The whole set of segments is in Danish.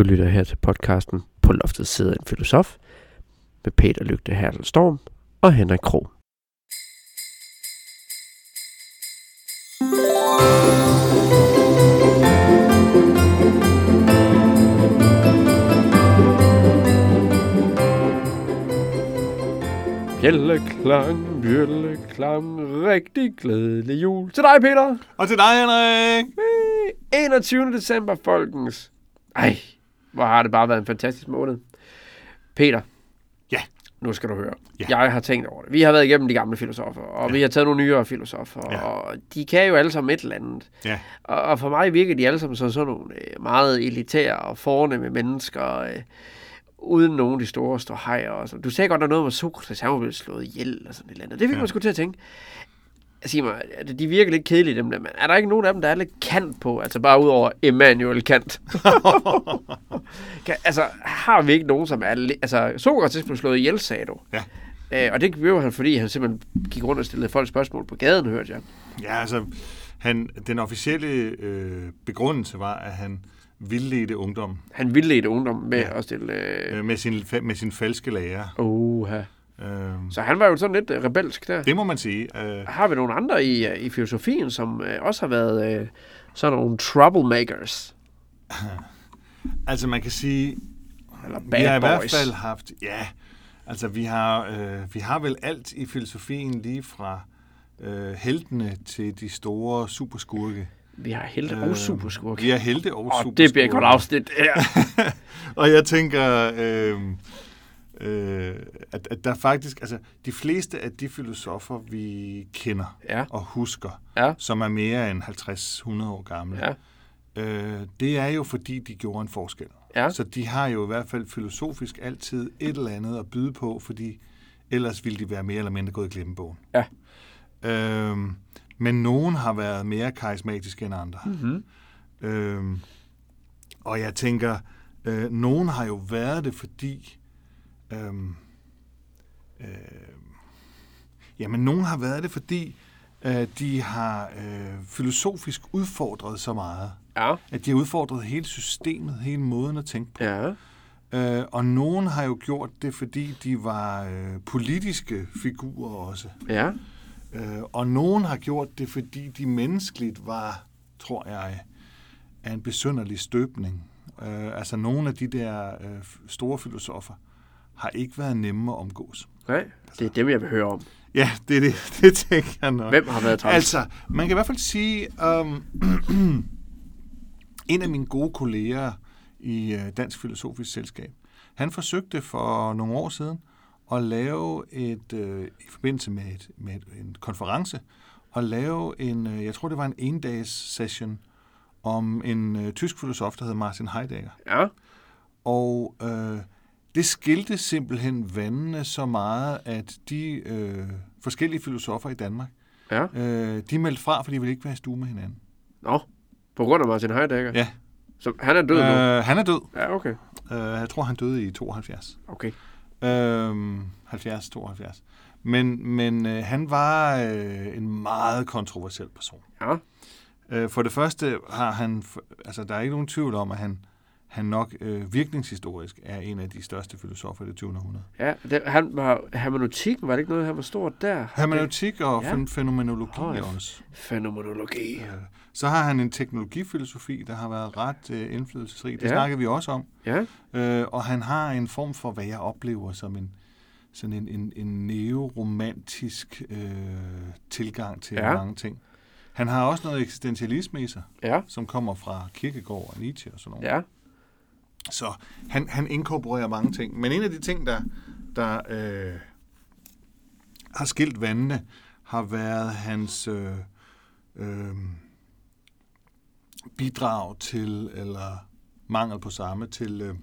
Du lytter her til podcasten På loftet sidder en filosof med Peter Lygte Hertel Storm og Henrik Krog. Bjælleklang, bjælleklang, rigtig glædelig jul. Til dig, Peter! Og til dig, Henrik! 21. december, folkens. Ej, hvor har det bare været en fantastisk måned. Peter. Ja. Nu skal du høre. Ja. Jeg har tænkt over det. Vi har været igennem de gamle filosofer, og Ja. vi har taget nogle nyere filosofer, Ja. og de kan jo alle sammen et eller andet. Ja, Og, og for mig virker de alle sammen som sådan nogle øh, meget elitære og fornemme mennesker, øh, uden nogen af de store. Og sådan. Du sagde godt, der er noget med Sokrates, han var blevet slået ihjel og sådan et eller andet. Det fik. Ja. man sgu til at tænke. Sig mig, de virker lidt kedelige, dem der, men er der ikke nogen af dem, der er lidt kant på? Altså bare ud over Emmanuel Kant. kan, altså, har vi ikke nogen, som er lidt... Altså, Sokrates blev slået ihjel, sagde du. Ja. Øh, og det gjorde han, fordi han simpelthen gik rundt og stillede folk spørgsmål på gaden, hørte jeg. ja altså, han, den officielle øh, begrundelse var, at han vildledte ungdom Han vildledte ungdom med Ja. at stille... Øh, øh, med, sin, med sin falske lærer. Uha. Øh, Så han var jo sådan lidt øh, rebelsk der. det må man sige. Øh, Har vi nogle andre i, øh, i filosofien, som øh, også har været øh, sådan nogle troublemakers? altså, man kan sige, Eller vi bad har i hvert boys? fald haft... Ja, altså, vi har, øh, vi har vel alt i filosofien lige fra øh, heltene til de store superskurke. Vi har helte Øh, og superskurk. Vi har helte og Og superskurke. det bliver et godt afsnit. Ja. og jeg tænker, øh, øh, at, at der faktisk, altså de fleste af de filosofer, vi kender ja. og husker, Ja. som er mere end 50-100 år gamle, Ja. øh, det er jo fordi, de gjorde en forskel. Ja. Så de har jo i hvert fald filosofisk altid et eller andet at byde på, fordi ellers ville de være mere eller mindre gået i glemmebogen. Ja. Øhm, men nogen har været mere karismatiske end andre. Mm-hmm. Øhm, og jeg tænker, øh, nogen har jo været det, fordi... Øhm, øh, jamen, nogen har været det, fordi øh, de har øh, filosofisk udfordret så meget, Ja. at de har udfordret hele systemet, hele måden at tænke på. Ja. Øh, og nogen har jo gjort det, fordi de var øh, politiske figurer også. Ja. Øh, og nogen har gjort det, fordi de menneskeligt var, tror jeg, af en besynderlig støbning. Øh, altså nogle af de der øh, store filosofer har ikke været nemme at omgås. Nej, det er dem, jeg vil høre om. Ja, det er det, det tænker jeg nok. Hvem har været træls? Altså, man kan i hvert fald sige, um, en af mine gode kolleger i uh, Dansk Filosofisk Selskab, han forsøgte for nogle år siden at lave et, uh, i forbindelse med, et, med et, en konference, at lave en, uh, jeg tror det var en endags session, om en uh, tysk filosof, der hed Martin Heidegger. Ja. Og øh, det skilte simpelthen vandene så meget, at de øh, forskellige filosofer i Danmark, Ja. øh, de meldte fra, fordi de ville ikke være i stue med hinanden. Nå. På grund af Martin Heidegger? Ja. Så han er død nu? Øh, han er død. Ja, okay. Øh, jeg tror, han døde i 72. Okay. Øh, 70-72. Men, men øh, han var øh, en meget kontroversiel person. Ja. Øh, for det første har han, altså der er ikke nogen tvivl om, at han, han nok øh, virkningshistorisk er en af de største filosofer i det 20. århundrede. Ja, det, han var, hermeneutikken, var det ikke noget, han var stort der? Hermeneutik og Ja. ja. fænomenologi ja. også. Fænomenologi. Øh, Så har han en teknologifilosofi, der har været ret øh, indflydelsesrig. Det Ja. ja. snakker vi også om. Ja. Øh, og han har en form for, hvad jeg oplever som en sådan en, en, en neoromantisk øh, tilgang til Ja. ja. mange ting. Han har også noget eksistentialisme i sig, Ja. som kommer fra Kierkegaard og Nietzsche og sådan noget. Ja. Så han, han inkorporerer mange ting. Men en af de ting, der, der øh, har skilt vandene, har været hans øh, øh, bidrag til, eller mangel på samme, til øh,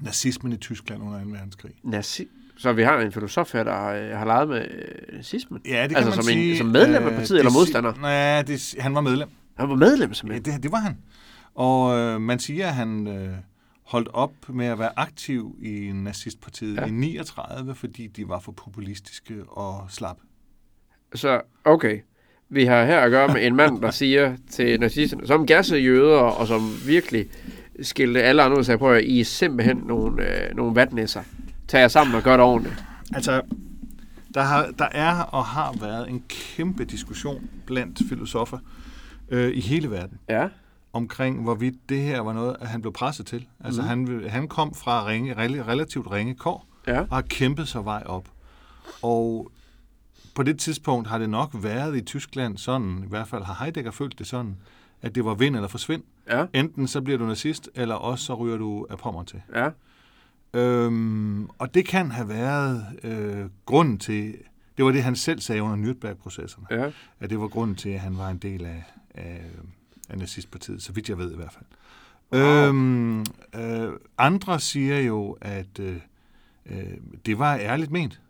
nazismen i Tyskland under 2. verdenskrig. Nazi så vi har en filosof her, der øh, har leget med øh, nazismen. Ja, det kan Altså man som en- sige. som medlem af Øh, partiet eller det si- modstander? Nej, det, han var medlem. Han var medlem Ja, simpelthen. det, det var han. Og øh, man siger, at han øh, holdt op med at være aktiv i nazistpartiet Ja. i 39, fordi de var for populistiske og slap. Så, okay. Vi har her at gøre med en mand, der siger til nazisterne, som gassede jøder, og som virkelig skilte alle andre ud og sagde, prøv at I er simpelthen nogle, øh, nogle vatnæsser. Tag jer sammen og gør det ordentligt. Altså, der, har, der er og har været en kæmpe diskussion blandt filosofer øh, i hele verden Ja. Omkring, hvorvidt det her var noget, at han blev presset til. Altså, mm. han, han kom fra ringe, rel- relativt ringe kår, Ja. og har kæmpet sig vej op. Og på det tidspunkt har det nok været i Tyskland sådan, i hvert fald har Heidegger følt det sådan, at det var vind eller forsvind. Ja. Enten så bliver du nazist, eller også så ryger du af pommer til. Ja. Øhm, og det kan have været øh, grunden til, det var det, han selv sagde under Nürnberg-processerne, Ja. at det var grunden til, at han var en del af, af, af nazistpartiet, så vidt jeg ved i hvert fald. Wow. Øhm, øh, andre siger jo, at øh, øh, det var ærligt ment.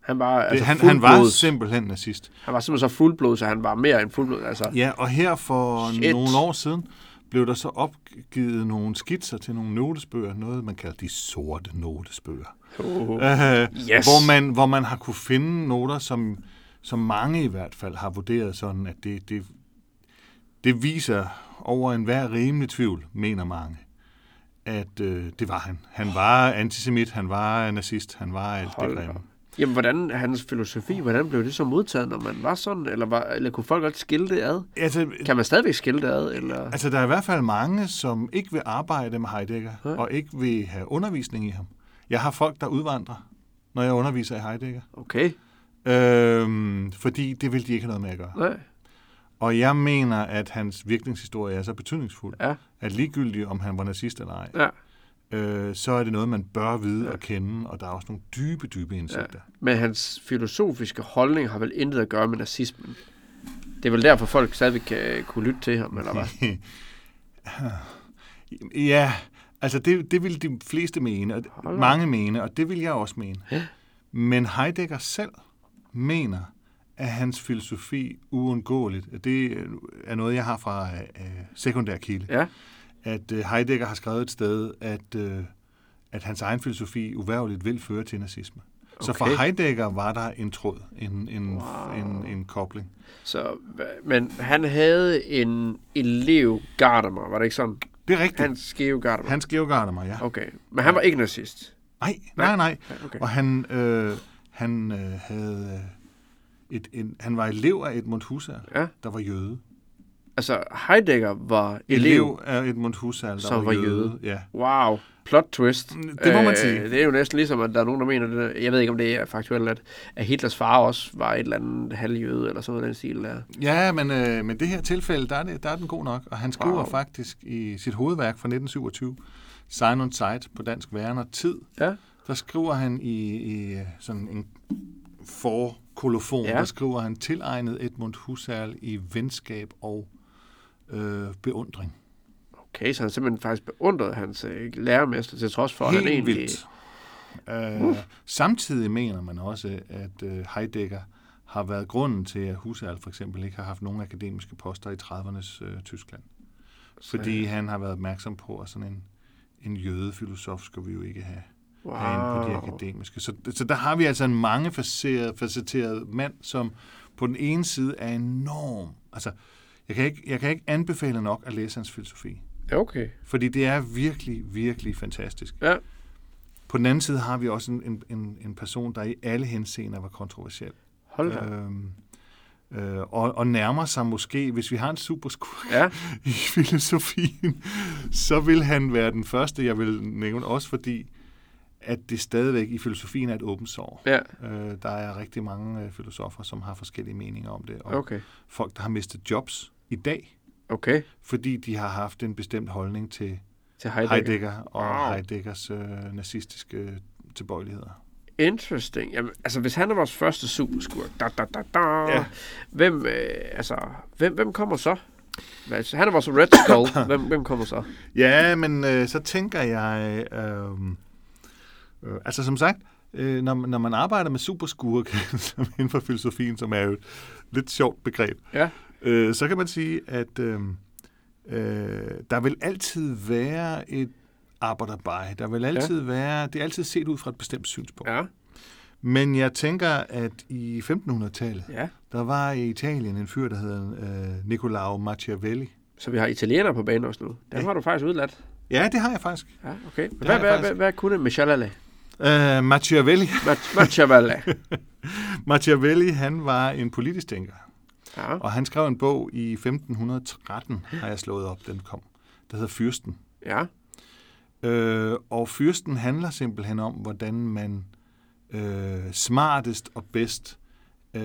Han var, Det, altså han, han var simpelthen nazist. han var simpelthen så fuldblod, så han var mere end fuldblod. Altså, Ja, og her for Shit. Nogle år siden blev der så opgivet nogle skitser til nogle notesbøger, noget man kalder de sorte notesbøger. uh, Øh, Yes. hvor, man, hvor man har kunne finde noter, som, som mange i hvert fald har vurderet sådan, at det, det, det viser over enhver rimelig tvivl, mener mange, at øh, det var han. Han var antisemit, han var nazist, han var alt Hold det grimme. Jamen, hvordan, hans filosofi, hvordan blev det så modtaget, når man var sådan? Eller, var, eller kunne folk godt skille det ad? Altså, Kan man stadigvæk skille det ad? Eller? altså, der er i hvert fald mange, som ikke vil arbejde med Heidegger, Ja. og ikke vil have undervisning i ham. Jeg har folk, der udvandrer, når jeg underviser i Heidegger. Okay, Øhm, fordi det vil de ikke have noget med at gøre. nej. Og jeg mener, at hans virkningshistorie er så betydningsfuld, Ja, at ligegyldigt om han var nazist eller ej, ja. øh, så er det noget, man bør vide Ja. og kende, og der er også nogle dybe, dybe indsigter. Men hans filosofiske holdning har vel intet at gøre med nazismen. Det er vel derfor, folk stadigvæk kan kunne lytte til ham, eller hvad? Ja, altså det, det vil de fleste mene, og mange mene, og det vil jeg også mene. Ja. Men Heidegger selv mener, at hans filosofi uundgåeligt, det er noget, jeg har fra øh, sekundær kilde, Ja, at øh, Heidegger har skrevet et sted, at, øh, at hans egen filosofi uværligt vil føre til nazisme. Okay. Så for. Heidegger var der en tråd, en, en, Wow. en, en kobling. så, men han havde en elev, Gadamer, var det ikke sådan? Det er rigtigt. Han, Hans Geo Gadamer. Hans Georg Gadamer, ja. Okay, men han var ikke nazist. Nej, nej, nej. Ja, okay. Og han, øh, han øh, havde øh, et, en, han var elev af Edmund Husserl, Ja, der var jøde. altså Heidegger var elev. Elev af Edmund Husserl, der Som var, var jøde. Ja. Wow, plot twist. Det må man sige. Det er jo næsten ligesom, at der er nogen, der mener, det, jeg ved ikke, om det er faktuelt, at, at Hitlers far også var et eller andet halvjøde, eller sådan noget den stil der. Ja, men, øh, men det her tilfælde, der er, det, der er den god nok. Og han skriver Wow. faktisk i sit hovedværk fra 1927, Sign on Sight på dansk Værner Tid, Ja, der skriver han i, i øh, sådan en forkolofon, Ja. ja. der skriver han tilegnet Edmund Husserl i venskab og øh, beundring. okay, så han simpelthen faktisk beundrede hans øh, lærermester, til trods for, at han egentlig... vildt. Øh, samtidig mener man også, at øh, Heidegger har været grunden til, at Husserl for eksempel ikke har haft nogen akademiske poster i 30'ernes øh, Tyskland. Fordi han har været opmærksom på, at sådan en, en jødefilosof skal vi jo ikke have wow. på de akademiske. Så, så der har vi altså en mangefacetteret facetteret mand, som på den ene side er enorm. Altså, jeg kan, ikke, jeg kan ikke anbefale nok at læse hans filosofi. Ja, okay. Fordi det er virkelig, virkelig fantastisk. Ja, På den anden side har vi også en, en, en, en person, der i alle henseender var kontroversiel. hold da. Øhm, øh, og, og nærmer sig måske, hvis vi har en superskurk Ja, i filosofien, så vil han være den første, jeg vil nævne, også fordi, at det stadigvæk i filosofien er et åbent sår. ja, Øh, der er rigtig mange øh, filosofer, som har forskellige meninger om det, og okay. folk, der har mistet jobs i dag, Okay, fordi de har haft en bestemt holdning til til Heidegger. Heidegger. Og Wow. Heideggers øh, nazistiske tilbøjeligheder. Interesting. Jamen, altså, hvis han er vores første superskurk, da, da, da, da, Ja. hvem, øh, altså, hvem, hvem kommer så? Hvad- Han er vores Red Skull. hvem, hvem kommer så? Ja, men øh, så tænker jeg, øh, øh, altså som sagt, øh, når, når man arbejder med superskurke, som inden for filosofien, som er jo et lidt sjovt begreb, Ja. øh, så kan man sige, at øh, øh, der vil altid være et arbejderbej. Der vil altid ja. være, det er altid set ud fra et bestemt synspunkt. Ja. Men jeg tænker, at i 1500-tallet, ja. der var i Italien en fyr, der hedder øh, Niccolao Machiavelli. Så vi har italiener på banen også nu. Dem Ja. har du faktisk udladt. Ja, det har jeg faktisk. Ja, okay. Hvad, hvad, faktisk. hvad, hvad kunne Michelle? Uh, Machiavelli. Machiavelli. Machiavelli, han var en politisk tænker. Ja. Og han skrev en bog i 1513, har jeg slået op, den kom. Der hedder Fyrsten. Ja. Øh, og Fyrsten handler simpelthen om, hvordan man øh, smartest og bedst øh,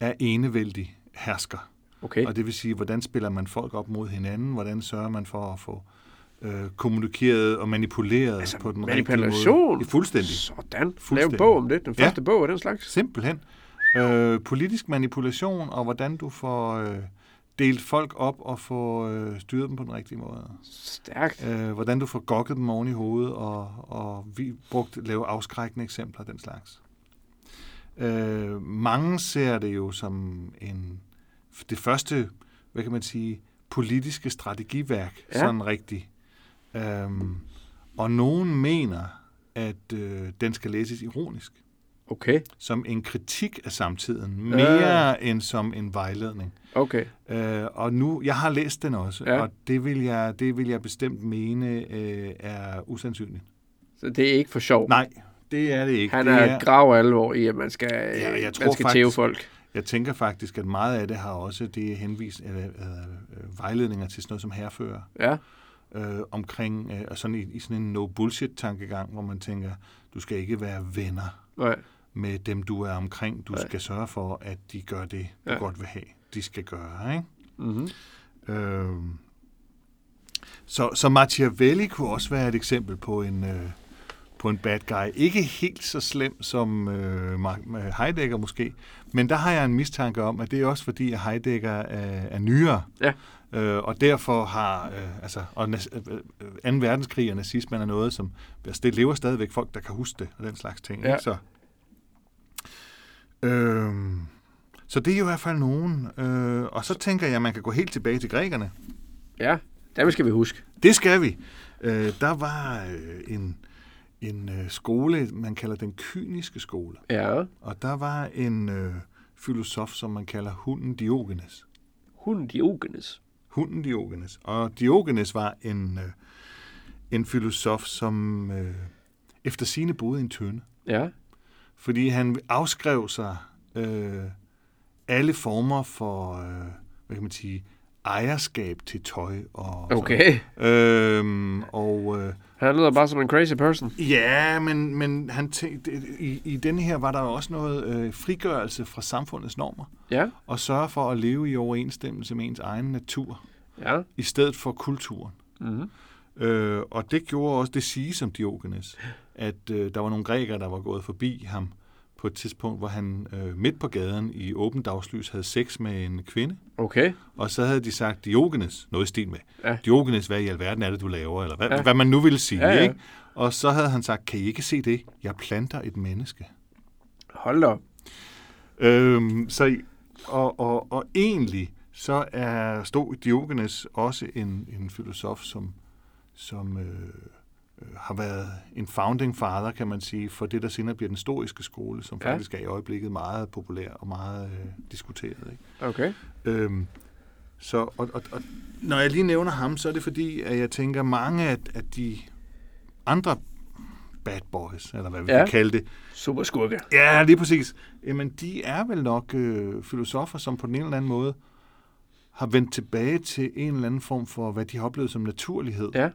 er enevældig hersker. Okay. Og det vil sige, hvordan spiller man folk op mod hinanden? Hvordan sørger man for at få øh, kommunikeret og manipuleret Altså, på den rigtige måde? Ja, fuldstændig. Sådan. Lav en Fuldstændig. bog om det. Den Ja. første bog af den slags. Simpelthen. Øh, politisk manipulation, og hvordan du får øh, delt folk op og får øh, styret dem på den rigtige måde. Stærkt. Øh, hvordan du får gokket dem oven i hovedet og, og vi brugt lave afskrækkende eksempler den slags. Øh, mange ser det jo som en det første, hvad kan man sige, politiske strategiværk, Ja. ja. sådan rigtigt. Øhm, og nogen mener, at øh, den skal læses ironisk, Okay. som en kritik af samtiden, mere end som en vejledning. Okay. Øh, og nu, jeg har læst den også, Ja. og det vil, jeg, det vil jeg bestemt mene øh, er usandsynligt. Så det er ikke for sjov. Nej, det er det ikke. Han det er grav alvor i, at man skal, Ja, jeg man tror skal faktisk- tæve folk. Jeg tænker faktisk, at meget af det har også det henvis, eller, eller, øh, vejledninger til sådan noget som herfører. Ja. Øh, omkring, øh, og sådan i, i sådan en no-bullshit-tankegang, hvor man tænker, du skal ikke være venner Nej. med dem, du er omkring. Du Nej. skal sørge for, at de gør det, du Ja. godt vil have, de skal gøre. Ikke? Mm-hmm. Øh, så, så Machiavelli kunne også være et eksempel på en, øh, på en bad guy. Ikke helt så slem som øh, øh, Heidegger måske, men der har jeg en mistanke om, at det er også fordi, at Heidegger er, er nyere. Ja. Øh, og derfor har, øh, altså, og nas- øh, øh, 2. verdenskrig og nazismen er noget, som, altså det lever stadigvæk folk, der kan huske det, og den slags ting. Ja. Ikke? Så, øh, så det er jo i hvert fald nogen. Øh, og så tænker jeg, at man kan gå helt tilbage til grækerne. Ja, dem skal vi huske. Det skal vi. Øh, der var øh, en, en øh, skole, man kalder den kyniske skole. Ja. Og der var en øh, filosof, som man kalder hunden Diogenes. Hunden Diogenes. Hunden Diogenes. Og Diogenes var en, øh, en filosof, som øh, efter sine boede i en tønde. Ja. Fordi han afskrev sig øh, alle former for, øh, hvad kan man sige, ejerskab til tøj. Og sådan. Okay. Øhm, og øh, Han lyder bare som en crazy person. ja, men, men han tænkte, i, i denne her var der jo også noget øh, frigørelse fra samfundets normer, Ja. og sørge for at leve i overensstemmelse med ens egen natur, Ja. i stedet for kulturen. Mm-hmm. Øh, og det gjorde også det sige som Diogenes, at øh, der var nogle grækere, der var gået forbi ham på et tidspunkt, hvor han øh, midt på gaden i åben dagslys havde sex med en kvinde, Okay. og så havde de sagt, Diogenes, noget i stil med, Ja. Diogenes, hvad i alverden er det, du laver, eller hvad, Ja. hvad man nu ville sige, Ja, ja. ikke? Og så havde han sagt, kan I ikke se det? Jeg planter et menneske. Hold da op. Øhm, så, og, og, og egentlig, så er stod Diogenes også en, en filosof, som, som øh, har været en founding father, kan man sige, for det, der senere bliver den stoiske skole, som Ja. faktisk er i øjeblikket meget populær og meget øh, diskuteret. Ikke? Okay. Øhm, så, og, og, og, når jeg lige nævner ham, så er det fordi, at jeg tænker, mange af, af de andre bad boys, eller hvad vi Ja. ja. kan kalde det, Super skurke. Ja, lige præcis. Jamen, de er vel nok øh, filosofer, som på den ene eller anden måde har vendt tilbage til en eller anden form for, hvad de har oplevet som naturlighed, Ja.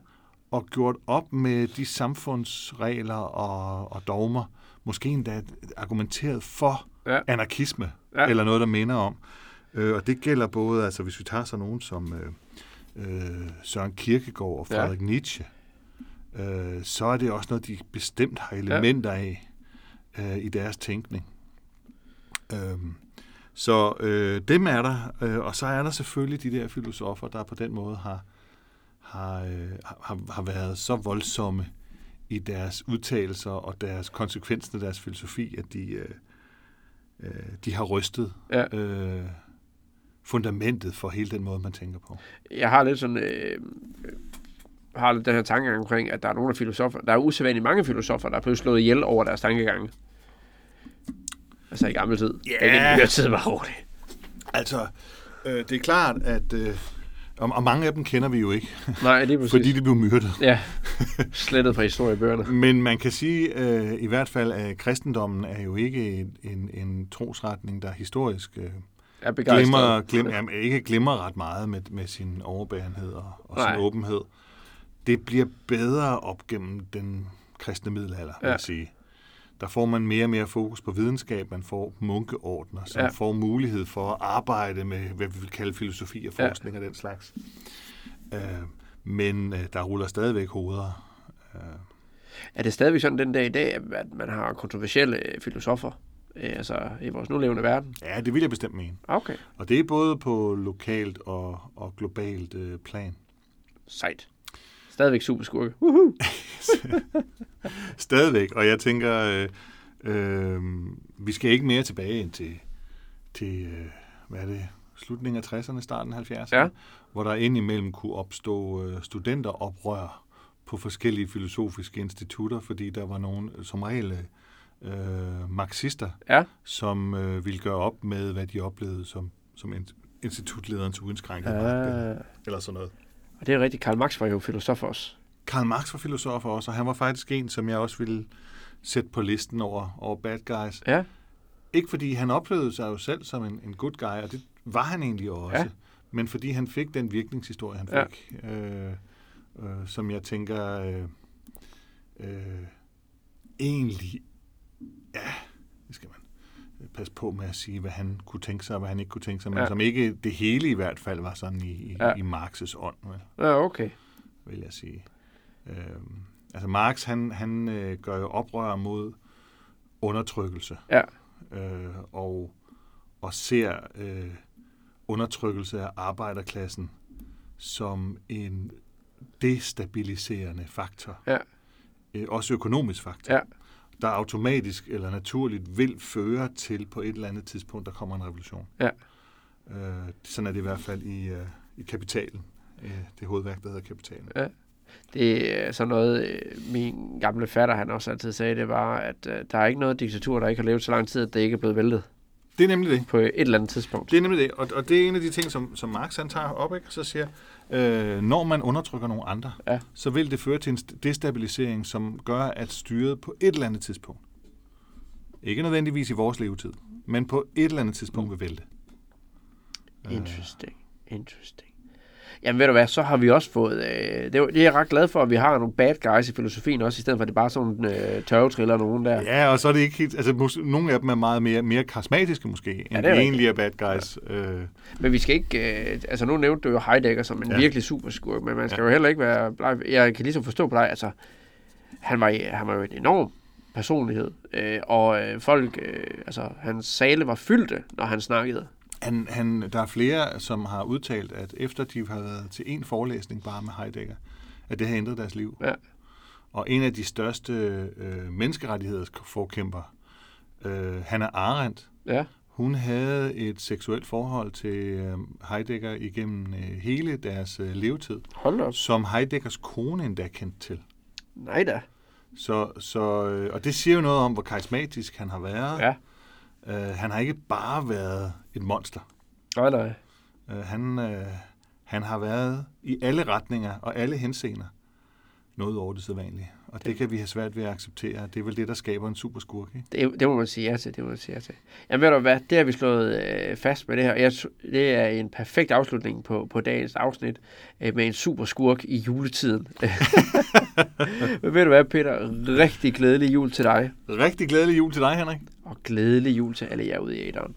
Og gjort op med de samfundsregler og, og dogmer, måske endda argumenteret for Ja. anarkisme, Ja. eller noget, der minder om. Øh, og det gælder både, altså hvis vi tager sådan nogen som øh, øh, Søren Kierkegaard og. Frederik ja. Nietzsche, øh, så er det også noget, de bestemt har elementer ja. af øh, i deres tænkning. Øhm, så øh, dem er der, øh, og så er der selvfølgelig de der filosofer, der på den måde har, har, øh, har, har været så voldsomme i deres udtalelser og deres konsekvenser af deres filosofi, at de, øh, øh, de har rystet Ja. øh, fundamentet for hele den måde, man tænker på. Jeg har lidt sådan... Øh, har lidt den her tankegang omkring, at der er nogle af filosofer, der er usædvanligt mange filosofer, der er blevet slået ihjel over deres tankegange. Altså i gammel tid. Ja. Ikke i nyere tid, var roligt. Altså, øh, det er klart, at, øh, Og, og mange af dem kender vi jo ikke, Nej, det er præcis. fordi de blev myrdet. Ja, slettet fra historiebøgerne. Men man kan sige øh, i hvert fald, at kristendommen er jo ikke en, en, trosretning, der historisk øh, er glimmer, glim, jamen, ikke glimmer ret meget med, med sin overbærenhed og, og sin åbenhed. Det bliver bedre op gennem den kristne middelalder, vil Ja. jeg sige. Der får man mere og mere fokus på videnskab. Man får munkeordner, som Ja. ja. får mulighed for at arbejde med, hvad vi vil kalde filosofi og Ja. forskning og den slags. Øh, men øh, der ruller stadigvæk hoveder. Øh, Er det stadigvæk sådan den dag i dag, at man har kontroversielle øh, filosofer? Øh, altså i vores nulevende verden? ja, det vil jeg bestemt mene. Okay. Og det er både på lokalt og, og globalt øh, plan. Sejt. Stadigvæk super skurke. Woohoo! Stadigvæk, og jeg tænker, øh, øh, vi skal ikke mere tilbage end til, til øh, hvad er det, slutningen af 60'erne, starten af 70'erne, Ja. hvor der indimellem kunne opstå øh, studenteroprør på forskellige filosofiske institutter, fordi der var nogen, som regel øh, marxister, Ja. som øh, ville gøre op med, hvad de oplevede som, som in- institutlederens uindskrænkede magt, eller, Ah, eller sådan noget. Og det er rigtigt. Karl Marx var jo filosof også. Karl Marx var filosof også, og han var faktisk en, som jeg også ville sætte på listen over, over bad guys. Ja. Ikke fordi han oplevede sig jo selv som en, en good guy, og det var han egentlig også. Ja. Ja. Men fordi han fik den virkningshistorie, han Ja. fik, øh, øh, som jeg tænker øh, øh, egentlig, ja, det skal man passe på med at sige, hvad han kunne tænke sig, og hvad han ikke kunne tænke sig, men Ja. som ikke det hele i hvert fald var sådan i, i, Ja. ja. i Marx's ånd, vel? Ja, okay. vil jeg sige. Øhm, altså Marx, han, han øh, gør jo oprør mod undertrykkelse, Ja. øh, og, og ser øh, undertrykkelse af arbejderklassen som en destabiliserende faktor. Ja. Øh, også økonomisk faktor. Ja. Der automatisk eller naturligt vil føre til på et eller andet tidspunkt, der kommer en revolution. Ja. Øh, sådan er det i hvert fald i, øh, i Kapitalen. Øh, det hovedværk, der hedder Kapitalen. Det er sådan noget, øh, min gamle fatter, han også altid sagde, det var, at øh, der er ikke noget diktatur, der ikke har levet så lang tid, at det ikke er blevet væltet Det er nemlig det. på et eller andet tidspunkt. Det er nemlig det, og, og det er en af de ting, som, som Marx han tager op, ikke? så siger, øh, når man undertrykker nogle andre, Ja. så vil det føre til en st- destabilisering, som gør, at styret på et eller andet tidspunkt, ikke nødvendigvis i vores levetid, men på et eller andet tidspunkt vil vælte. Interesting. Interesting. Jamen ved du hvad, så har vi også fået, øh, det, er, det er jeg ret glad for, at vi har nogle bad guys i filosofien også, i stedet for at det er bare sådan nogle øh, tørvetriller nogen der. Ja, og så er det ikke helt, altså mås- nogle af dem er meget mere, mere karismatiske måske, end Ja, det er de egentlig er bad guys. Ja. Øh, Men vi skal ikke, øh, altså nu nævnte du jo Heidegger som en ja. Virkelig super skurk, men man skal ja. Ja. jo heller ikke være bleg. Jeg kan ligesom forstå på dig, altså han var, han var jo en enorm personlighed, øh, og øh, folk, øh, altså hans sale var fyldte, når han snakkede. Han, han, der er flere, som har udtalt, at efter de har været til en forelæsning bare med Heidegger, at det har ændret deres liv. Ja. Og en af de største øh, menneskerettighedsforkæmper, øh, Hannah Arendt, Ja, hun havde et seksuelt forhold til øh, Heidegger igennem øh, hele deres øh, levetid, hold op. som Heideggers kone endda kendte til. Nej da. Så, så, øh, og det siger jo noget om, hvor karismatisk han har været. Ja, Øh, han har ikke bare været et monster. nej nej. Øh, han, øh, han har været i alle retninger og alle henseender noget over det sædvanlige. Og det kan vi have svært ved at acceptere. Det er vel det, der skaber en super skurk, ikke? Det, det må man sige ja til, det må man sige ja til. Jamen ved du hvad, det har vi slået øh, fast med det her. Jeg, det er en perfekt afslutning på, på dagens afsnit øh, med en super skurk i juletiden. Men ved du hvad, Peter? Rigtig glædelig jul til dig, Rigtig glædelig jul til dig, Henrik. og glædelig jul til alle jer ude i æderen.